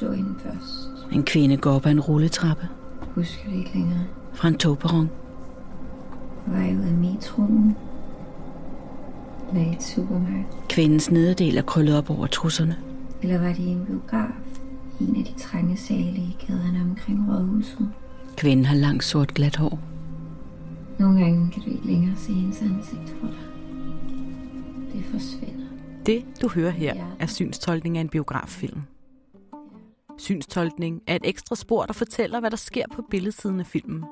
Så hende først. En kvinde går op ad en rulletrappe Husker det ikke længere. fra en togperron. Var jeg ude af metroen. Var i et supermarked. Kvindens nederdel er krøllet op over trusserne. Eller var det en biograf? I en af de trange sale i gaderne omkring rådhuset. Kvinden har langt sort glat hår. Nogle gange kan du ikke længere se hendes ansigt for dig. Det forsvinder. Det, du hører her, er synstolkning af en biograffilm. Synstolkning er et ekstra spor, der fortæller, hvad der sker på billedsiden af filmen.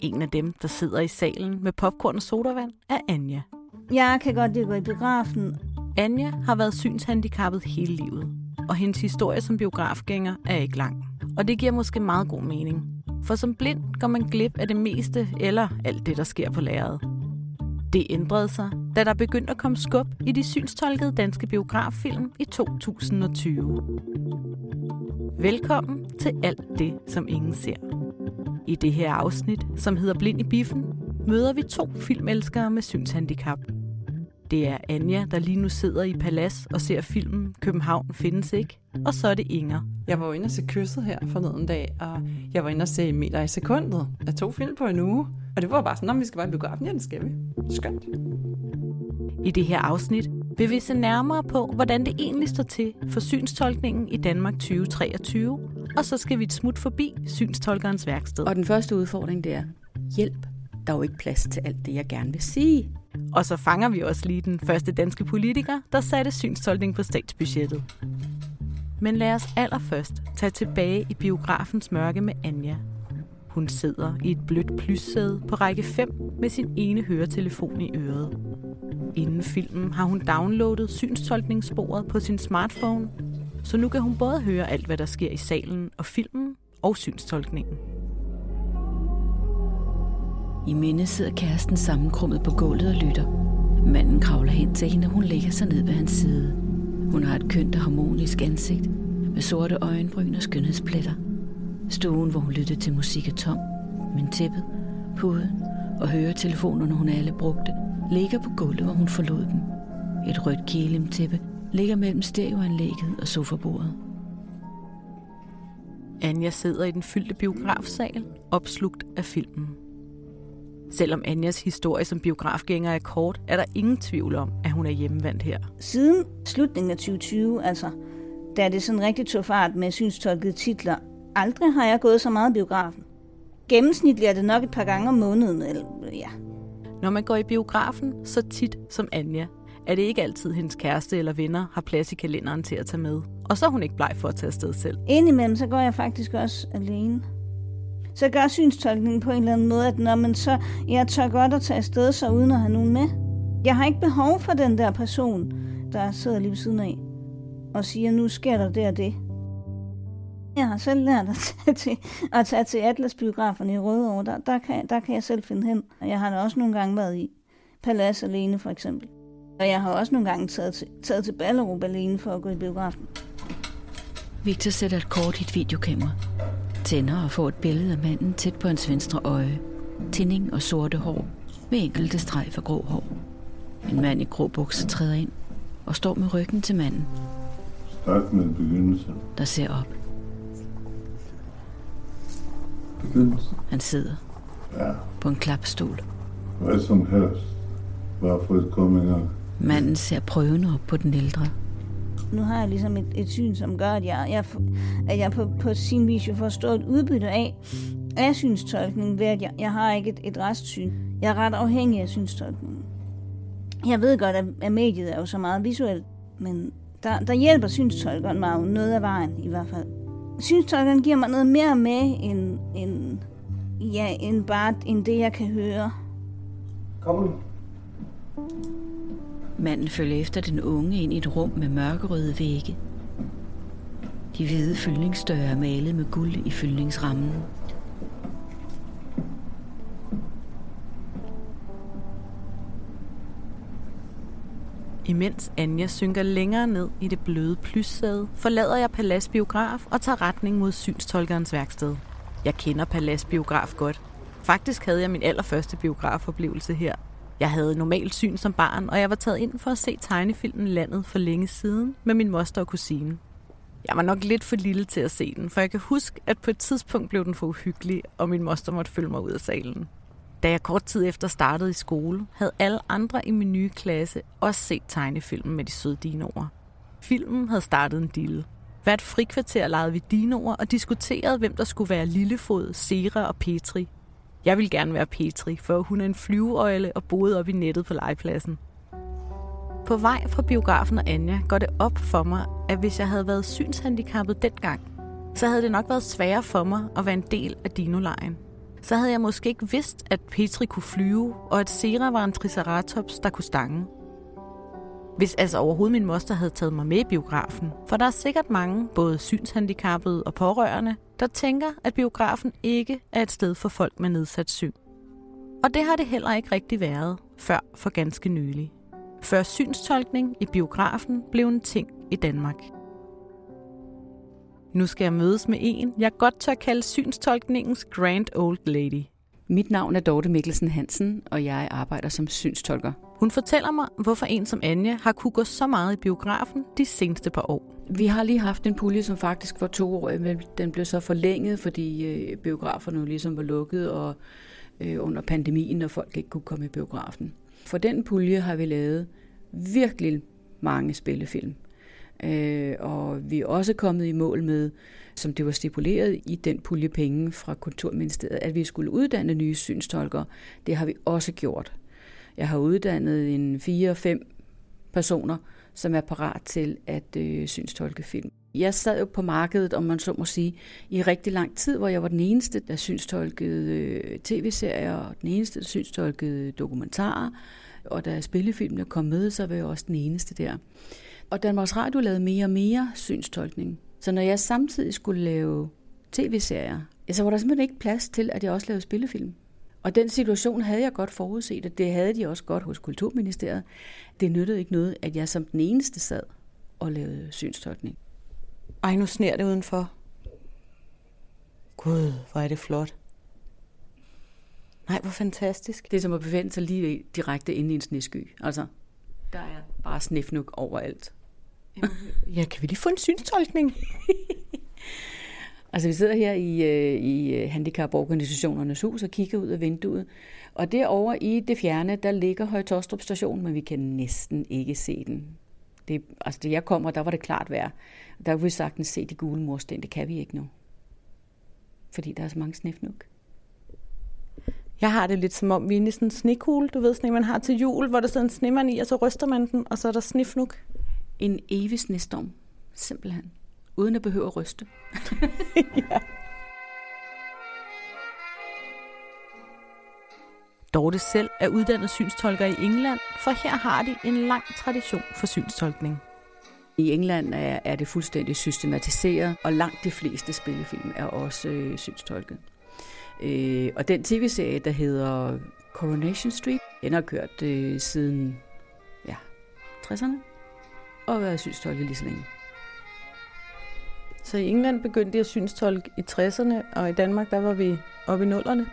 En af dem, der sidder i salen med popcorn og sodavand, er Anja. Jeg kan godt lide at gå i biografen. Anja har været synshandicappet hele livet, og hendes historie som biografgænger er ikke lang. Og det giver måske meget god mening. For som blind går man glip af det meste eller alt det, der sker på lærredet. Det ændrede sig, da der begyndte at komme skub i de synstolkede danske biograffilm i 2020. Velkommen til alt det, som ingen ser. I det her afsnit, som hedder Blind i biffen, møder vi to filmelskere med synshandicap. Det er Anja, der lige nu sidder i Palas og ser filmen København findes ikke. Og så er det Inger. Jeg var jo inde og se kysset her forleden dag, og jeg var inde og se Meter i sekundet. Jeg tog film på en uge, og det var bare sådan, om vi skal bare i biografen. Ja, det skal vi. Skønt. I det her afsnit vil vi se nærmere på, hvordan det egentlig står til for synstolkningen i Danmark 2023. Og så skal vi et smut forbi synstolkerens værksted. Og den første udfordring, det er hjælp. Der er jo ikke plads til alt det, jeg gerne vil sige. Og så fanger vi også lige den første danske politiker, der satte synstolkning på statsbudgettet. Men lad os allerførst tage tilbage i biografens mørke med Anja. Hun sidder i et blødt plyssæde på række 5 med sin ene høretelefon i øret. Inden filmen har hun downloadet synstolkningssporet på sin smartphone, så nu kan hun både høre alt, hvad der sker i salen og filmen og synstolkningen. I minde sidder kæresten sammenkrummet på gulvet og lytter. Manden kravler hen til hende, og hun lægger sig ned ved hans side. Hun har et kønt og harmonisk ansigt med sorte øjenbryn og skønhedspletter. Stuen, hvor hun lyttede til musik er tom, men tæppet, puden og høretelefonerne, hun alle brugte, ligger på gulvet, hvor hun forlod dem. Et rødt kilimtæppe ligger mellem stereoanlægget og sofabordet. Anja sidder i den fyldte biografsal, opslugt af filmen. Selvom Anjas historie som biografgænger er kort, er der ingen tvivl om, at hun er hjemvendt her. Siden slutningen af 2020, altså, da det sådan rigtig tog fart med synstolkede titler, aldrig har jeg gået så meget i biografen. Gennemsnitligt er det nok et par gange om måneden, eller ja. Når man går i biografen så tit som Anja, er det ikke altid hendes kæreste eller venner har plads i kalenderen til at tage med. Og så er hun ikke bleg for at tage afsted selv. Indimellem så går jeg faktisk også alene. Så gør synstolkningen på en eller anden måde, at når man så, jeg tør godt at tage afsted så uden at have nogen med. Jeg har ikke behov for den der person, der sidder lige ved siden af og siger, nu sker der det og det. Jeg har selv lært at tage til, at tage til Atlas-biograferne i Rødovre. Der, der, kan, der kan jeg selv finde hen. Og jeg har da også nogle gange været i Palads alene, for eksempel. Og jeg har også nogle gange taget til, taget til Ballerup alene for at gå i biografen. Victor sætter et kort i et videokamera. Tænder og får et billede af manden tæt på hans venstre øje. Tinding og sorte hår med enkelte streg for grå hår. En mand i grå bukser træder ind og står med ryggen til manden, Start med begyndelse. der ser op. Begyndelse. Han sidder Ja, på en klapstol. hvad som helst. Bare for at komme i gang. Manden ser prøvende op på den ældre. Nu har jeg ligesom et, et syn, som gør, at jeg, jeg, at jeg på, på sin vis jo får stort udbytte af, af synstolkningen, ved at jeg, jeg har ikke et, et restsyn. Jeg er ret afhængig af synstolkningen. Jeg ved godt, at, at mediet er jo så meget visuelt, men der, der hjælper synstolkeren mig jo noget af vejen i hvert fald. Synstolkeren giver mig noget mere med, end, end, ja, end bare end det, jeg kan høre. Kom nu. Manden følger efter den unge ind i et rum med mørkerøde vægge. De hvide fyldningsdøre er malet med guld i fyldningsrammen. Imens Anja synker længere ned i det bløde plyssæde, forlader jeg Palas Biograf og tager retning mod synstolkerens værksted. Jeg kender Palas Biograf godt. Faktisk havde jeg min allerførste biografoplevelse her. Jeg havde normalt syn som barn, og jeg var taget ind for at se tegnefilmen Landet for længe siden med min moster og kusine. Jeg var nok lidt for lille til at se den, for jeg kan huske, at på et tidspunkt blev den for uhyggelig, og min moster måtte følge mig ud af salen. Da jeg kort tid efter startede i skole, havde alle andre i min nye klasse også set tegnefilmen med de søde dinoer. Filmen havde startet en dille. Hvert frikvarter legede vi dinoer og diskuterede, hvem der skulle være Lillefod, Sera og Petri. Jeg vil gerne være Petri, for hun er en flyveøjle og boede op i nettet på legepladsen. På vej fra biografen og Anja går det op for mig, at hvis jeg havde været synshandicappet dengang, så havde det nok været sværere for mig at være en del af dinolejen. Så havde jeg måske ikke vidst, at Petri kunne flyve, og at Sera var en triceratops, der kunne stange. Hvis altså overhovedet min moster havde taget mig med i biografen, for der er sikkert mange, både synshandicappede og pårørende, der tænker, at biografen ikke er et sted for folk med nedsat syn. Og det har det heller ikke rigtig været, før for ganske nylig. Før synstolkning i biografen blev en ting i Danmark. Nu skal jeg mødes med en, jeg godt tør kalde synstolkningens Grand Old Lady. Mit navn er Dorte Mikkelsen Hansen, og jeg arbejder som synstolker. Hun fortæller mig, hvorfor en som Anja har kunne gå så meget i biografen de seneste par år. Vi har lige haft en pulje, som faktisk var to år, men den blev så forlænget, fordi øh, biograferne jo ligesom var lukket og øh, under pandemien, og folk ikke kunne komme i biografen. For den pulje har vi lavet virkelig mange spillefilm. Øh, og vi er også kommet i mål med, som det var stipuleret i den pulje penge fra Kulturministeriet, at vi skulle uddanne nye synstolkere. Det har vi også gjort. Jeg har uddannet en fire-fem personer, som er parat til at øh, synstolke film. Jeg sad jo på markedet, om man så må sige, i rigtig lang tid, hvor jeg var den eneste, der synstolkede øh, tv-serier, og den eneste, der synstolkede dokumentarer. Og da spillefilmene kom med, så var jeg også den eneste der. Og Danmarks Radio lavede mere og mere synstolkning. Så når jeg samtidig skulle lave tv-serier, så var der simpelthen ikke plads til, at jeg også lavede spillefilm. Og den situation havde jeg godt forudset, og det havde de også godt hos Kulturministeriet. Det nyttede ikke noget, at jeg som den eneste sad og lavede synstolkning. Ej, nu sner det udenfor. Gud, hvor er det flot. Nej, hvor fantastisk. Det er som at befinde sig lige direkte inde i en snesky. Altså, der er bare snifnuk overalt. Ja, kan vi lige få en synstolkning? altså, vi sidder her i, øh, i øh, handicaporganisationernes hus og kigger ud af vinduet. Og derovre i det fjerne, der ligger Højtostrup station, men vi kan næsten ikke se den. Det, altså, da jeg kommer, der var det klart vejr. Der kunne vi sagtens se de gule mursten. Det kan vi ikke nu. Fordi der er så mange snifnuk. Jeg har det lidt som om, vi er inde i sådan en snekugle, du ved, sådan man har til jul, hvor der sidder en snemand i, og så ryster man den, og så er der snifnuk. En evig snestorm, simpelthen. Uden at behøve at ryste. ja. Dorte selv er uddannet synstolker i England, for her har de en lang tradition for synstolkning. I England er, er det fuldstændig systematiseret, og langt de fleste spillefilm er også øh, synstolket. Øh, og den tv-serie, der hedder Coronation Street, den har kørt øh, siden ja, 60'erne, og været synstolket lige så længe. Så i England begyndte de at synstolke i 60'erne, og i Danmark der var vi oppe i nullerne?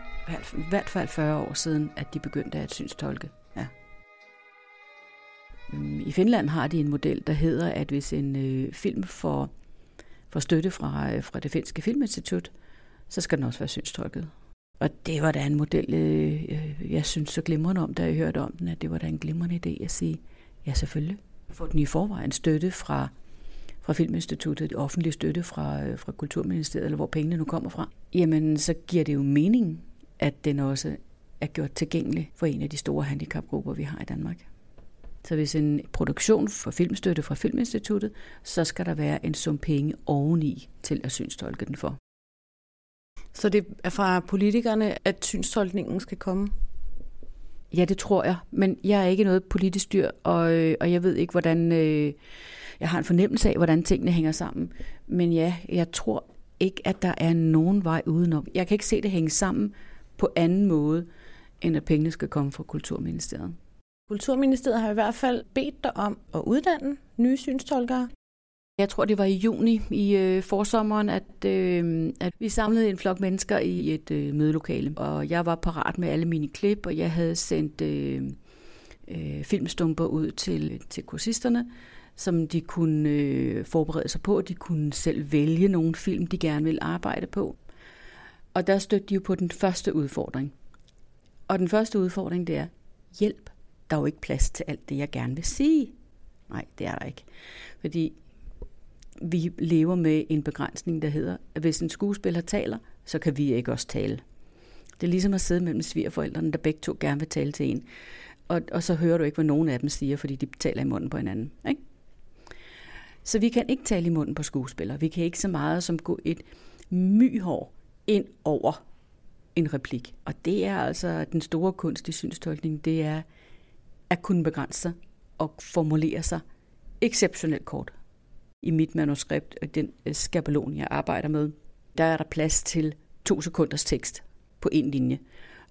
I hvert fald 40 år siden, at de begyndte at synstolke. Ja. Øhm, I Finland har de en model, der hedder, at hvis en øh, film får, får støtte fra, øh, fra det finske filminstitut, så skal den også være synstolket. Og det var da en model, øh, øh jeg synes så glimrende om, da jeg hørte om den, at det var da en glimrende idé at sige, ja selvfølgelig. Får den i forvejen støtte fra, fra Filminstituttet, offentlig støtte fra, øh, fra Kulturministeriet, eller hvor pengene nu kommer fra, jamen så giver det jo mening, at den også er gjort tilgængelig for en af de store handicapgrupper, vi har i Danmark. Så hvis en produktion får filmstøtte fra Filminstituttet, så skal der være en sum penge oveni til at synstolke den for. Så det er fra politikerne, at synstolkningen skal komme? Ja, det tror jeg. Men jeg er ikke noget politisk dyr, og, øh, og jeg ved ikke, hvordan... Øh, jeg har en fornemmelse af, hvordan tingene hænger sammen. Men ja, jeg tror ikke, at der er nogen vej udenom. Jeg kan ikke se det hænge sammen på anden måde, end at pengene skal komme fra Kulturministeriet. Kulturministeriet har i hvert fald bedt dig om at uddanne nye synstolkere. Jeg tror, det var i juni i øh, forsommeren, at, øh, at vi samlede en flok mennesker i et øh, mødelokale. Og jeg var parat med alle mine klip, og jeg havde sendt øh, øh, filmstumper ud til, til kursisterne, som de kunne øh, forberede sig på. De kunne selv vælge nogle film, de gerne ville arbejde på. Og der stødte de jo på den første udfordring. Og den første udfordring, det er, hjælp, der er jo ikke plads til alt det, jeg gerne vil sige. Nej, det er der ikke. Fordi vi lever med en begrænsning, der hedder, at hvis en skuespiller taler, så kan vi ikke også tale. Det er ligesom at sidde mellem svigerforældrene, der begge to gerne vil tale til en. Og, og så hører du ikke, hvad nogen af dem siger, fordi de taler i munden på hinanden. Ikke? Så vi kan ikke tale i munden på skuespillere. Vi kan ikke så meget som gå et myhår ind over en replik. Og det er altså den store kunst i synstolkning, det er at kunne begrænse sig og formulere sig exceptionelt kort. I mit manuskript, den øh, skabelon, jeg arbejder med, der er der plads til to sekunders tekst på en linje.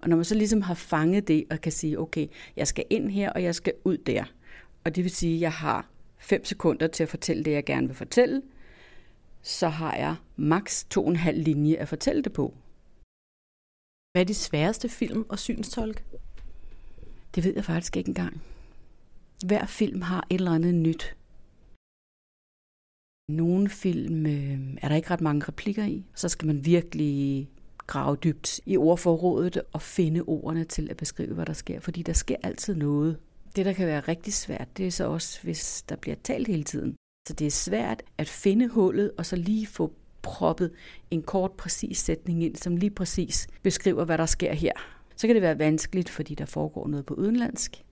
Og når man så ligesom har fanget det og kan sige, okay, jeg skal ind her, og jeg skal ud der. Og det vil sige, at jeg har fem sekunder til at fortælle det, jeg gerne vil fortælle, så har jeg maks to og en halv linje at fortælle det på. Hvad er de sværeste film og synstolk? Det ved jeg faktisk ikke engang. Hver film har et eller andet nyt. Nogle film øh, er der ikke ret mange replikker i. Så skal man virkelig grave dybt i ordforrådet og finde ordene til at beskrive, hvad der sker. Fordi der sker altid noget. Det, der kan være rigtig svært, det er så også, hvis der bliver talt hele tiden. Så det er svært at finde hullet og så lige få proppet en kort, præcis sætning ind, som lige præcis beskriver, hvad der sker her. Så kan det være vanskeligt, fordi der foregår noget på udenlandsk.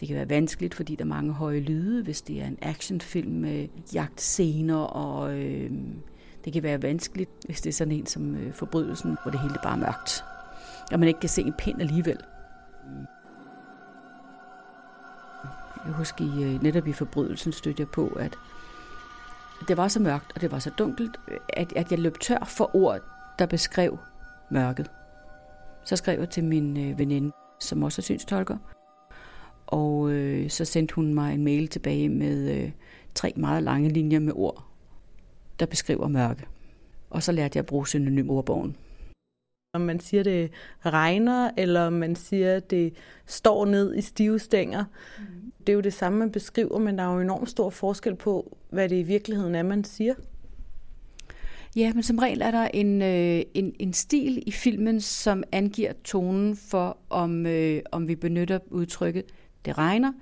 Det kan være vanskeligt, fordi der er mange høje lyde, hvis det er en actionfilm med jagtscener, og øh, det kan være vanskeligt, hvis det er sådan en som øh, forbrydelsen, hvor det hele er bare mørkt, og man ikke kan se en pind alligevel. Jeg husker i, øh, netop i forbrydelsen stødte jeg på, at det var så mørkt, og det var så dunkelt, at, at jeg løb tør for ord, der beskrev mørket. Så skrev jeg til min øh, veninde, som også er synstolker, og øh, så sendte hun mig en mail tilbage med øh, tre meget lange linjer med ord, der beskriver mørke. Og så lærte jeg at bruge synonymordbogen. Om man siger, det regner, eller man siger, det står ned i stive stænger. Mm. Det er jo det samme, man beskriver, men der er jo enormt stor forskel på, hvad det i virkeligheden er, man siger. Ja, men som regel er der en, øh, en, en stil i filmen, som angiver tonen for, om, øh, om vi benytter udtrykket det regner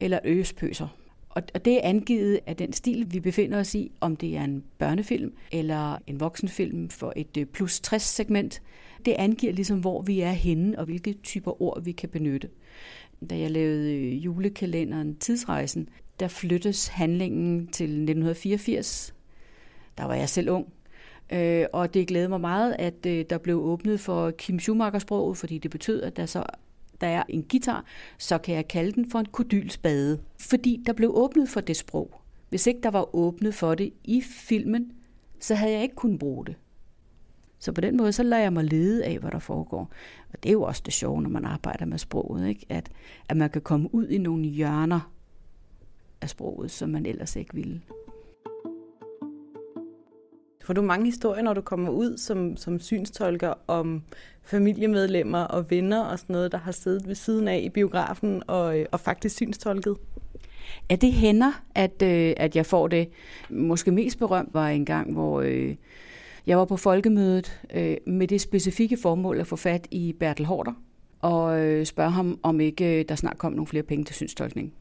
eller øspøser. Og, og det er angivet af den stil, vi befinder os i, om det er en børnefilm eller en voksenfilm for et øh, plus 60 segment. Det angiver ligesom, hvor vi er henne og hvilke typer ord vi kan benytte. Da jeg lavede øh, julekalenderen Tidsrejsen, der flyttes handlingen til 1984. Der var jeg selv ung. Øh, og det glæder mig meget, at øh, der blev åbnet for Kim Schumacher-sproget, fordi det betød, at der så der er en guitar, så kan jeg kalde den for en kodylspade. Fordi der blev åbnet for det sprog. Hvis ikke der var åbnet for det i filmen, så havde jeg ikke kunnet bruge det. Så på den måde, så lader jeg mig lede af, hvad der foregår. Og det er jo også det sjove, når man arbejder med sproget, ikke? At, at man kan komme ud i nogle hjørner af sproget, som man ellers ikke ville. Får du mange historier, når du kommer ud som, som synstolker om familiemedlemmer og venner og sådan noget, der har siddet ved siden af i biografen og, øh, og faktisk synstolket? Ja, det hænder, at, øh, at jeg får det. Måske mest berømt var en gang, hvor øh, jeg var på folkemødet øh, med det specifikke formål at få fat i Bertel Hårder og øh, spørge ham, om ikke øh, der snart kom nogle flere penge til synstolkning.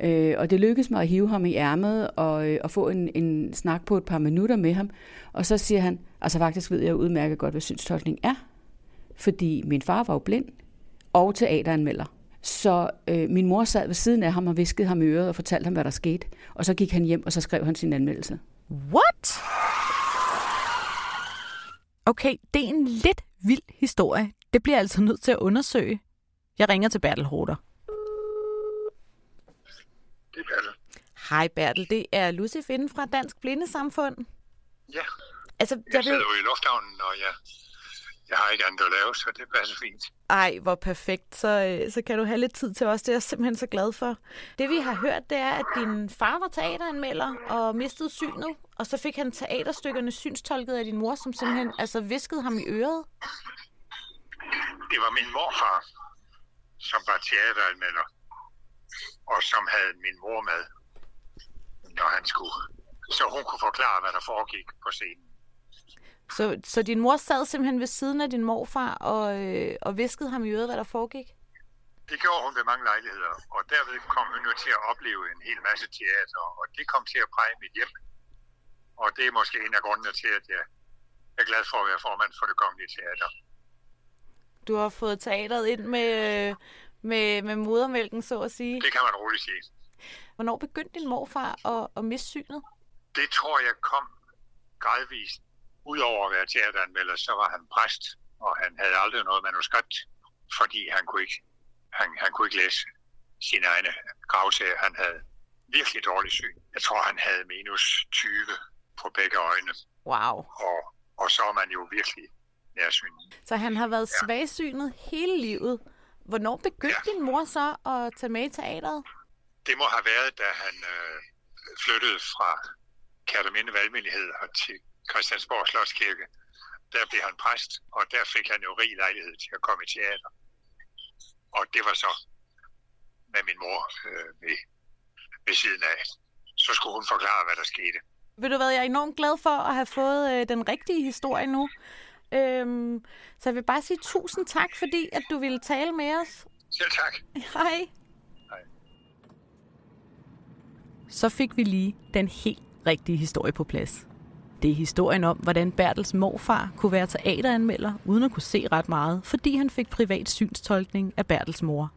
Øh, og det lykkedes mig at hive ham i ærmet og, øh, og få en, en snak på et par minutter med ham. Og så siger han, altså faktisk ved jeg udmærket godt, hvad synstolkning er. Fordi min far var jo blind og teateranmelder. Så øh, min mor sad ved siden af ham og viskede ham i øret og fortalte ham, hvad der skete. Og så gik han hjem, og så skrev han sin anmeldelse. What? Okay, det er en lidt vild historie. Det bliver altså nødt til at undersøge. Jeg ringer til Bertel Horter. Det er Bertel. Hej Bertel, det er Lucy Finde fra Dansk Blindesamfund. Ja, Altså, jeg, jeg sidder jo i lufthavnen, og jeg, jeg har ikke andet at lave, så det passer fint. Ej, hvor perfekt. Så, øh, så kan du have lidt tid til os. Det er jeg simpelthen så glad for. Det vi har hørt, det er, at din far var teateranmelder og mistede synet, og så fik han teaterstykkerne synstolket af din mor, som simpelthen altså, viskede ham i øret. Det var min morfar, som var teateranmelder, og som havde min mor med. han skulle, så hun kunne forklare, hvad der foregik på scenen. Så, så din mor sad simpelthen ved siden af din morfar og, øh, og viskede ham i øret, hvad der foregik? Det gjorde hun ved mange lejligheder, og derved kom hun jo til at opleve en hel masse teater, og det kom til at præge mit hjem. Og det er måske en af grundene til, at jeg er glad for at være formand for det kongelige teater. Du har fået teateret ind med, øh, med, med modermælken, så at sige. Det kan man roligt sige. Hvornår begyndte din morfar at, at miste synet? Det tror jeg kom gradvist. Udover at være teateranmelder, så var han præst, og han havde aldrig noget manuskript, fordi han kunne ikke, han, han kunne ikke læse sine egne gravsager. Han havde virkelig dårlig syn. Jeg tror, han havde minus 20 på begge øjne, Wow. og, og så er man jo virkelig nærsynet. Så han har været svagsynet hele livet. Hvornår begyndte Ja. din mor så at tage med i teateret? Det må have været, da han øh, flyttede fra Kærteminde Valgmenighed til Christiansborg Slotskirke. Der blev han præst, og der fik han jo rig lejlighed til at komme i teater. Og det var så med min mor øh, ved, ved siden af. Så skulle hun forklare, hvad der skete. Ved du hvad, jeg er enormt glad for at have fået øh, den rigtige historie nu. Øhm, så jeg vil bare sige tusind tak, fordi at du ville tale med os. Selv tak. Hej. Hej. Så fik vi lige den helt rigtige historie på plads. Det er historien om, hvordan Bertels morfar kunne være teateranmelder, uden at kunne se ret meget, fordi han fik privat synstolkning af Bertels mor.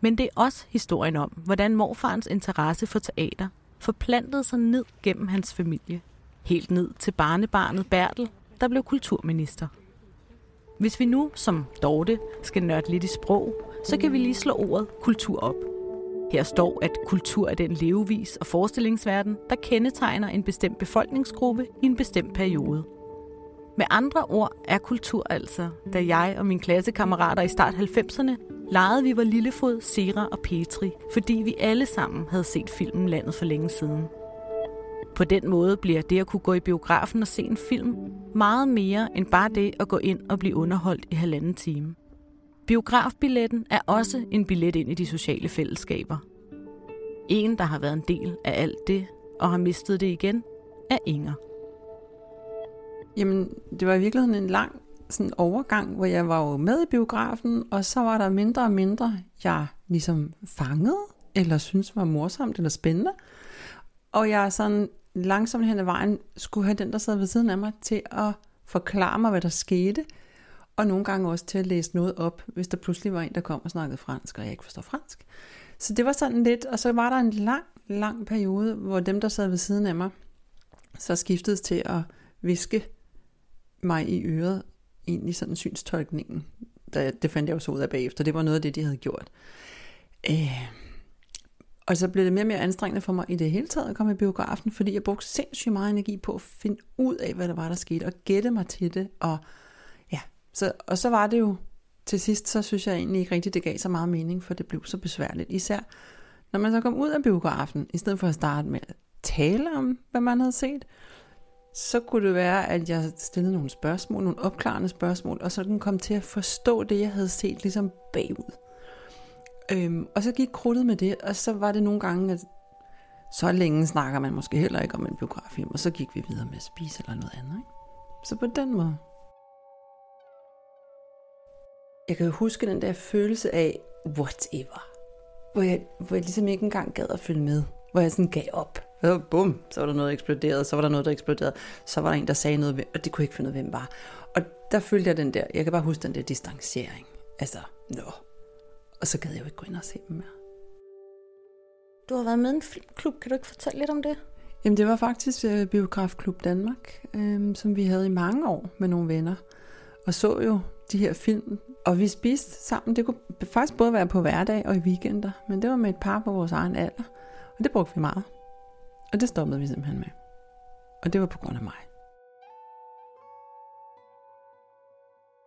Men det er også historien om, hvordan morfarens interesse for teater forplantede sig ned gennem hans familie. Helt ned til barnebarnet Bertel, der blev kulturminister. Hvis vi nu, som Dorte, skal nørde lidt i sprog, så kan vi lige slå ordet kultur op. Her står, at kultur er den levevis og forestillingsverden, der kendetegner en bestemt befolkningsgruppe i en bestemt periode. Med andre ord er kultur altså, da jeg og mine klassekammerater i start 90'erne legede vi var Lillefod, Sera og Petri, fordi vi alle sammen havde set filmen Landet for længe siden. På den måde bliver det at kunne gå i biografen og se en film meget mere end bare det at gå ind og blive underholdt i halvanden time. Biografbilletten er også en billet ind i de sociale fællesskaber. En, der har været en del af alt det og har mistet det igen, er Inger. Jamen, det var i virkeligheden en lang sådan overgang, hvor jeg var jo med i biografen, og så var der mindre og mindre, jeg ligesom fangede, eller synes var morsomt eller spændende. Og jeg sådan langsomt hen ad vejen skulle have den, der sad ved siden af mig, til at forklare mig, hvad der skete, og nogle gange også til at læse noget op, hvis der pludselig var en, der kom og snakkede fransk, og jeg ikke forstår fransk. Så det var sådan lidt, og så var der en lang, lang periode, hvor dem, der sad ved siden af mig, så skiftedes til at viske mig i øret egentlig sådan synstolkningen. Det fandt jeg jo så ud af bagefter. Det var noget af det, de havde gjort. Øh, og så blev det mere og mere anstrengende for mig i det hele taget at komme i biografen, fordi jeg brugte sindssygt meget energi på at finde ud af, hvad der var, der skete, og gætte mig til det. Og, ja, så, og så var det jo til sidst, så synes jeg egentlig ikke rigtigt, det gav så meget mening, for det blev så besværligt. Især når man så kom ud af biografen, i stedet for at starte med at tale om, hvad man havde set, så kunne det være, at jeg stillede nogle spørgsmål, nogle opklarende spørgsmål, og så den kom til at forstå det, jeg havde set ligesom bagud. Øhm, og så gik krudtet med det, og så var det nogle gange, at så længe snakker man måske heller ikke om en biograffilm, og så gik vi videre med at spise eller noget andet. Ikke? Så på den måde. Jeg kan jo huske den der følelse af whatever, hvor jeg, hvor jeg ligesom ikke engang gad at følge med, hvor jeg sådan gav op. Og bum, så var der noget, der eksploderede, så var der noget, der eksploderede, så var der en, der sagde noget, og det kunne jeg ikke finde ud af, hvem var. Og der følte jeg den der, jeg kan bare huske den der distancering. Altså, nå. Og så gad jeg jo ikke gå ind og se dem mere. Du har været med i en filmklub. Kan du ikke fortælle lidt om det? Jamen det var faktisk øh, Biografklub Danmark, øh, som vi havde i mange år med nogle venner. Og så jo de her film, og vi spiste sammen. Det kunne faktisk både være på hverdag og i weekender, men det var med et par på vores egen alder. Og det brugte vi meget. Og det stoppede vi simpelthen med. Og det var på grund af mig.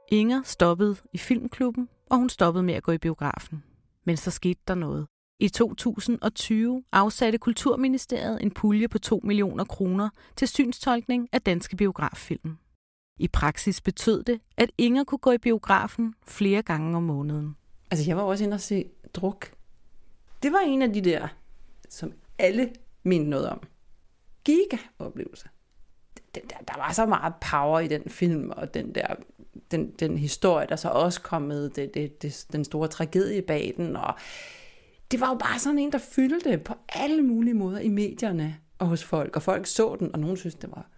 Inger stoppede i filmklubben, og hun stoppede med at gå i biografen. Men så skete der noget. I 2020 afsatte Kulturministeriet en pulje på 2 millioner kroner til synstolkning af danske biograffilm. I praksis betød det, at Inger kunne gå i biografen flere gange om måneden. Altså jeg var også inde og se druk. Det var en af de der, som alle mindte noget om. giga oplevelse. Der, der var så meget power i den film, og den der den, den historie, der så også kom med, det, det, det, den store tragedie bag den, og det var jo bare sådan en, der fyldte på alle mulige måder i medierne og hos folk, og folk så den, og nogen synes, det var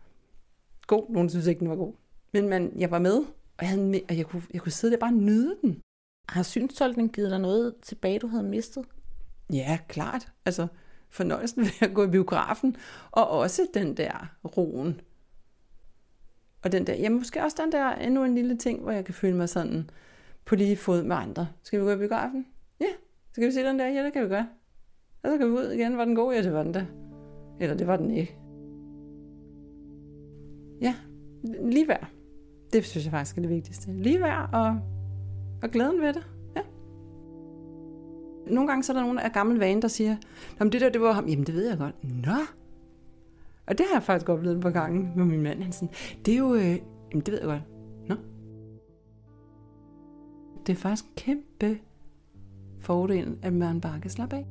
god, nogen synes ikke, den var god. Men man, jeg var med, og jeg, havde med, og jeg, kunne, jeg kunne sidde der og bare nyde den. Har synstolkning givet dig noget tilbage, du havde mistet? Ja, klart. Altså, fornøjelsen ved at gå i biografen, og også den der roen. Og den der, ja, måske også den der endnu en lille ting, hvor jeg kan føle mig sådan på lige fod med andre. Skal vi gå i biografen? Ja. Skal vi se den der? Ja, det kan vi gøre. Og så kan vi ud igen. Var den god? Ja, det var den der. Eller det var den ikke. Ja, lige værd. Det synes jeg faktisk er det vigtigste. Lige værd og, og glæden ved det. Ja. Nogle gange så er der nogen af gamle vaner, der siger, Nå, det der, det var ham. Jamen, det ved jeg godt. Nå. Og det har jeg faktisk oplevet på gangen med min mand. Han sådan, det er jo, øh, jamen, det ved jeg godt. Nå. Det er faktisk en kæmpe fordel, at man bare kan slappe af.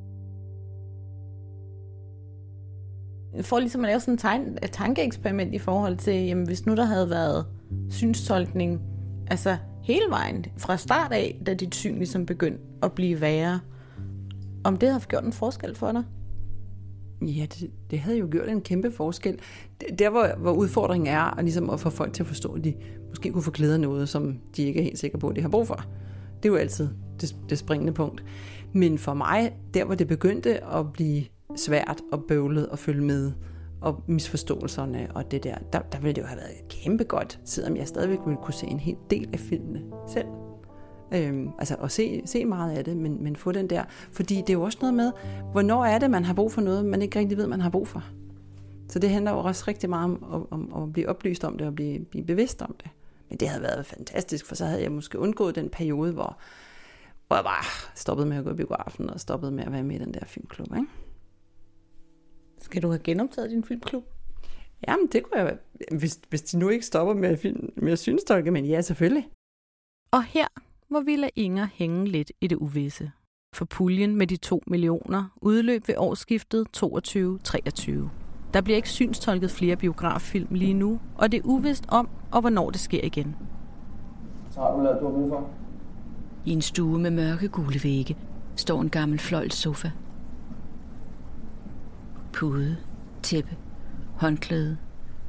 For ligesom at lave sådan et, tegn, et tankeeksperiment i forhold til, jamen hvis nu der havde været synstolkning, altså hele vejen fra start af, da dit syn ligesom begyndte at blive værre, om det har gjort en forskel for dig? Ja, det, det havde jo gjort en kæmpe forskel. Der, hvor, hvor udfordringen er, at, ligesom at få folk til at forstå, at de måske kunne få glæde noget, som de ikke er helt sikre på, at de har brug for. Det er jo altid det, det springende punkt. Men for mig, der hvor det begyndte at blive svært og bøvlet at følge med, og misforståelserne og det der, der, der ville det jo have været kæmpe godt, selvom jeg stadigvæk ville kunne se en hel del af filmene selv. Øhm, altså at se, se meget af det, men, men få den der. Fordi det er jo også noget med, hvornår er det, man har brug for noget, man ikke rigtig ved, man har brug for. Så det handler jo også rigtig meget om, om, om at blive oplyst om det og blive, blive bevidst om det. Men det havde været fantastisk, for så havde jeg måske undgået den periode, hvor, hvor jeg bare stoppede med at gå i biografen og stoppede med at være med i den der filmklub. Ikke? Skal du have genoptaget din filmklub? Jamen, det kunne jeg, hvis, hvis de nu ikke stopper med at, film, med at synstolke, men ja, selvfølgelig. Og her må vi lade Inger hænge lidt i det uvisse. For puljen med de 2 millioner udløb ved årsskiftet 22-23. Der bliver ikke synstolket flere biograffilm lige nu, og det er uvist om og hvornår det sker igen. Så har du lavet, du har brug for? I en stue med mørke gule vægge står en gammel fløjl sofa. Pude, tæppe, håndklæde,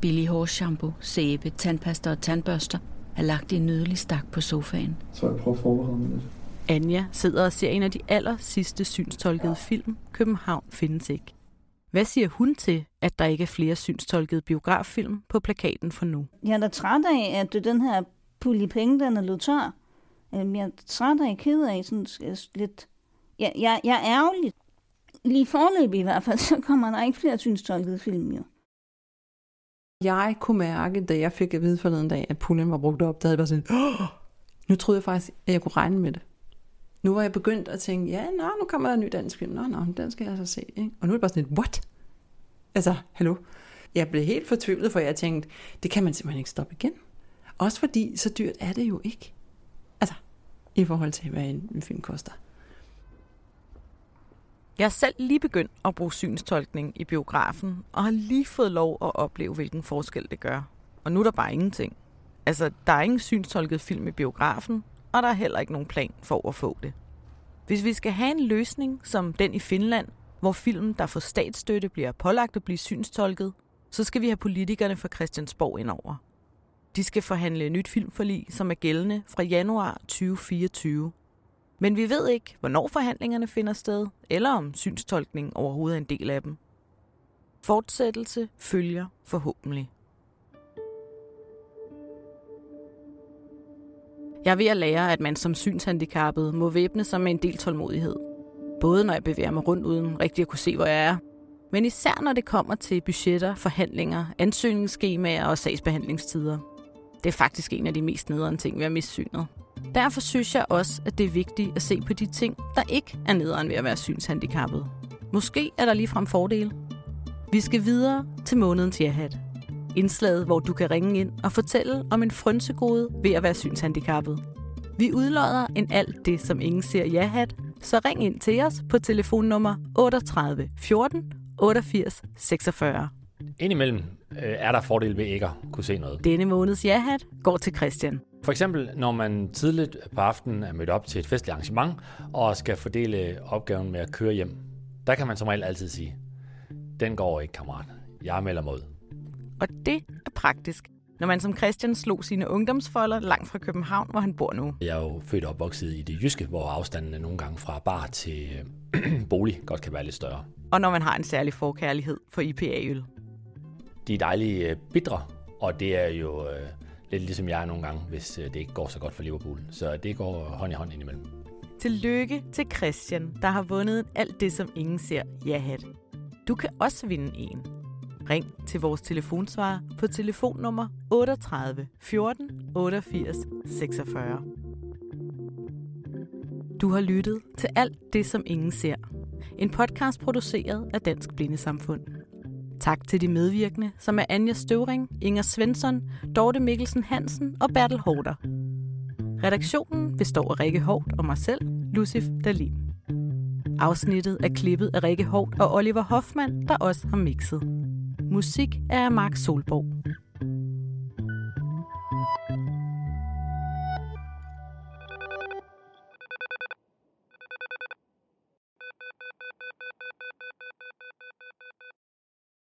billig hårshampoo, sæbe, tandpasta og tandbørster er lagt i en nydelig stak på sofaen. Så jeg prøver at forberede mig lidt. Anja sidder og ser en af de aller sidste synstolkede film, København findes ikke. Hvad siger hun til, at der ikke er flere synstolkede biograffilm på plakaten for nu? Jeg er da træt af, at den her pulje penge, den er løbet tør. Øhm, Jeg er træt af, ked af, sådan lidt... Jeg, jeg, jeg er ærgerlig. Lige forløb i hvert fald, så kommer der ikke flere synstolkede film, jo. Jeg kunne mærke, da jeg fik at vide forleden dag, at puljen var brugt op, der havde jeg bare sådan, Åh! nu troede jeg faktisk, at jeg kunne regne med det. Nu var jeg begyndt at tænke, ja, nå, nu kommer der en ny dansk film. Nå, nå, den skal jeg så se. Ikke? Og nu er det bare sådan et, what? Altså, hallo? Jeg blev helt fortvivlet, for jeg tænkte, det kan man simpelthen ikke stoppe igen. Også fordi, så dyrt er det jo ikke. Altså, i forhold til, hvad en film koster. Jeg har selv lige begyndt at bruge synstolkning i biografen, og har lige fået lov at opleve, hvilken forskel det gør. Og nu er der bare ingenting. Altså, der er ingen synstolket film i biografen, og der er heller ikke nogen plan for at få det. Hvis vi skal have en løsning som den i Finland, hvor film, der får statsstøtte, bliver pålagt at blive synstolket, så skal vi have politikerne fra Christiansborg indover. De skal forhandle et nyt filmforlig, som er gældende fra januar 2024. Men vi ved ikke, hvornår forhandlingerne finder sted, eller om synstolkning overhovedet er en del af dem. Fortsættelse følger forhåbentlig. Jeg er ved at lære, at man som synshandicappet må væbne sig med en del tålmodighed. Både når jeg bevæger mig rundt uden rigtig at kunne se, hvor jeg er, men især når det kommer til budgetter, forhandlinger, ansøgningsskemaer og sagsbehandlingstider. Det er faktisk en af de mest nederen ting ved at miste synet. Derfor synes jeg også, at det er vigtigt at se på de ting, der ikke er nederen ved at være synshandicappet. Måske er der ligefrem fordele. Vi skal videre til månedens jahat. Indslaget, hvor du kan ringe ind og fortælle om en frønsegode ved at være synshandicappet. Vi udlodder en alt det, som ingen ser jahat, så ring ind til os på telefonnummer 38 14 88 46. Indimellem øh, er der fordel ved ikke at kunne se noget. Denne måneds ja-hat går til Christian. For eksempel, når man tidligt på aftenen er mødt op til et festligt arrangement og skal fordele opgaven med at køre hjem. Der kan man som regel altid sige, den går ikke, kammerat. Jeg melder ud. Og det er praktisk, når man som Christian slog sine ungdomsfolder langt fra København, hvor han bor nu. Jeg er jo født og opvokset i det jyske, hvor afstanden nogle gange fra bar til bolig godt kan være lidt større. Og når man har en særlig forkærlighed for IPA-øl. De er dejlige øh, bitre, og det er jo øh, lidt ligesom jeg er nogle gange, hvis øh, det ikke går så godt for Liverpool. Så det går hånd i hånd indimellem. Tillykke til Christian, der har vundet alt det, som ingen ser ja-hat. Du kan også vinde en. Ring til vores telefonsvarer på telefonnummer 38 14 88 46. Du har lyttet til alt det, som ingen ser. En podcast produceret af Dansk Blindesamfund. Tak til de medvirkende, som er Anja Støvring, Inger Svensson, Dorte Mikkelsen Hansen og Bertel Hårder. Redaktionen består af Rikke Hårdt og mig selv, Lucif Dalin. Afsnittet er klippet af Rikke Hårdt og Oliver Hoffmann, der også har mixet. Musik er af Mark Solborg.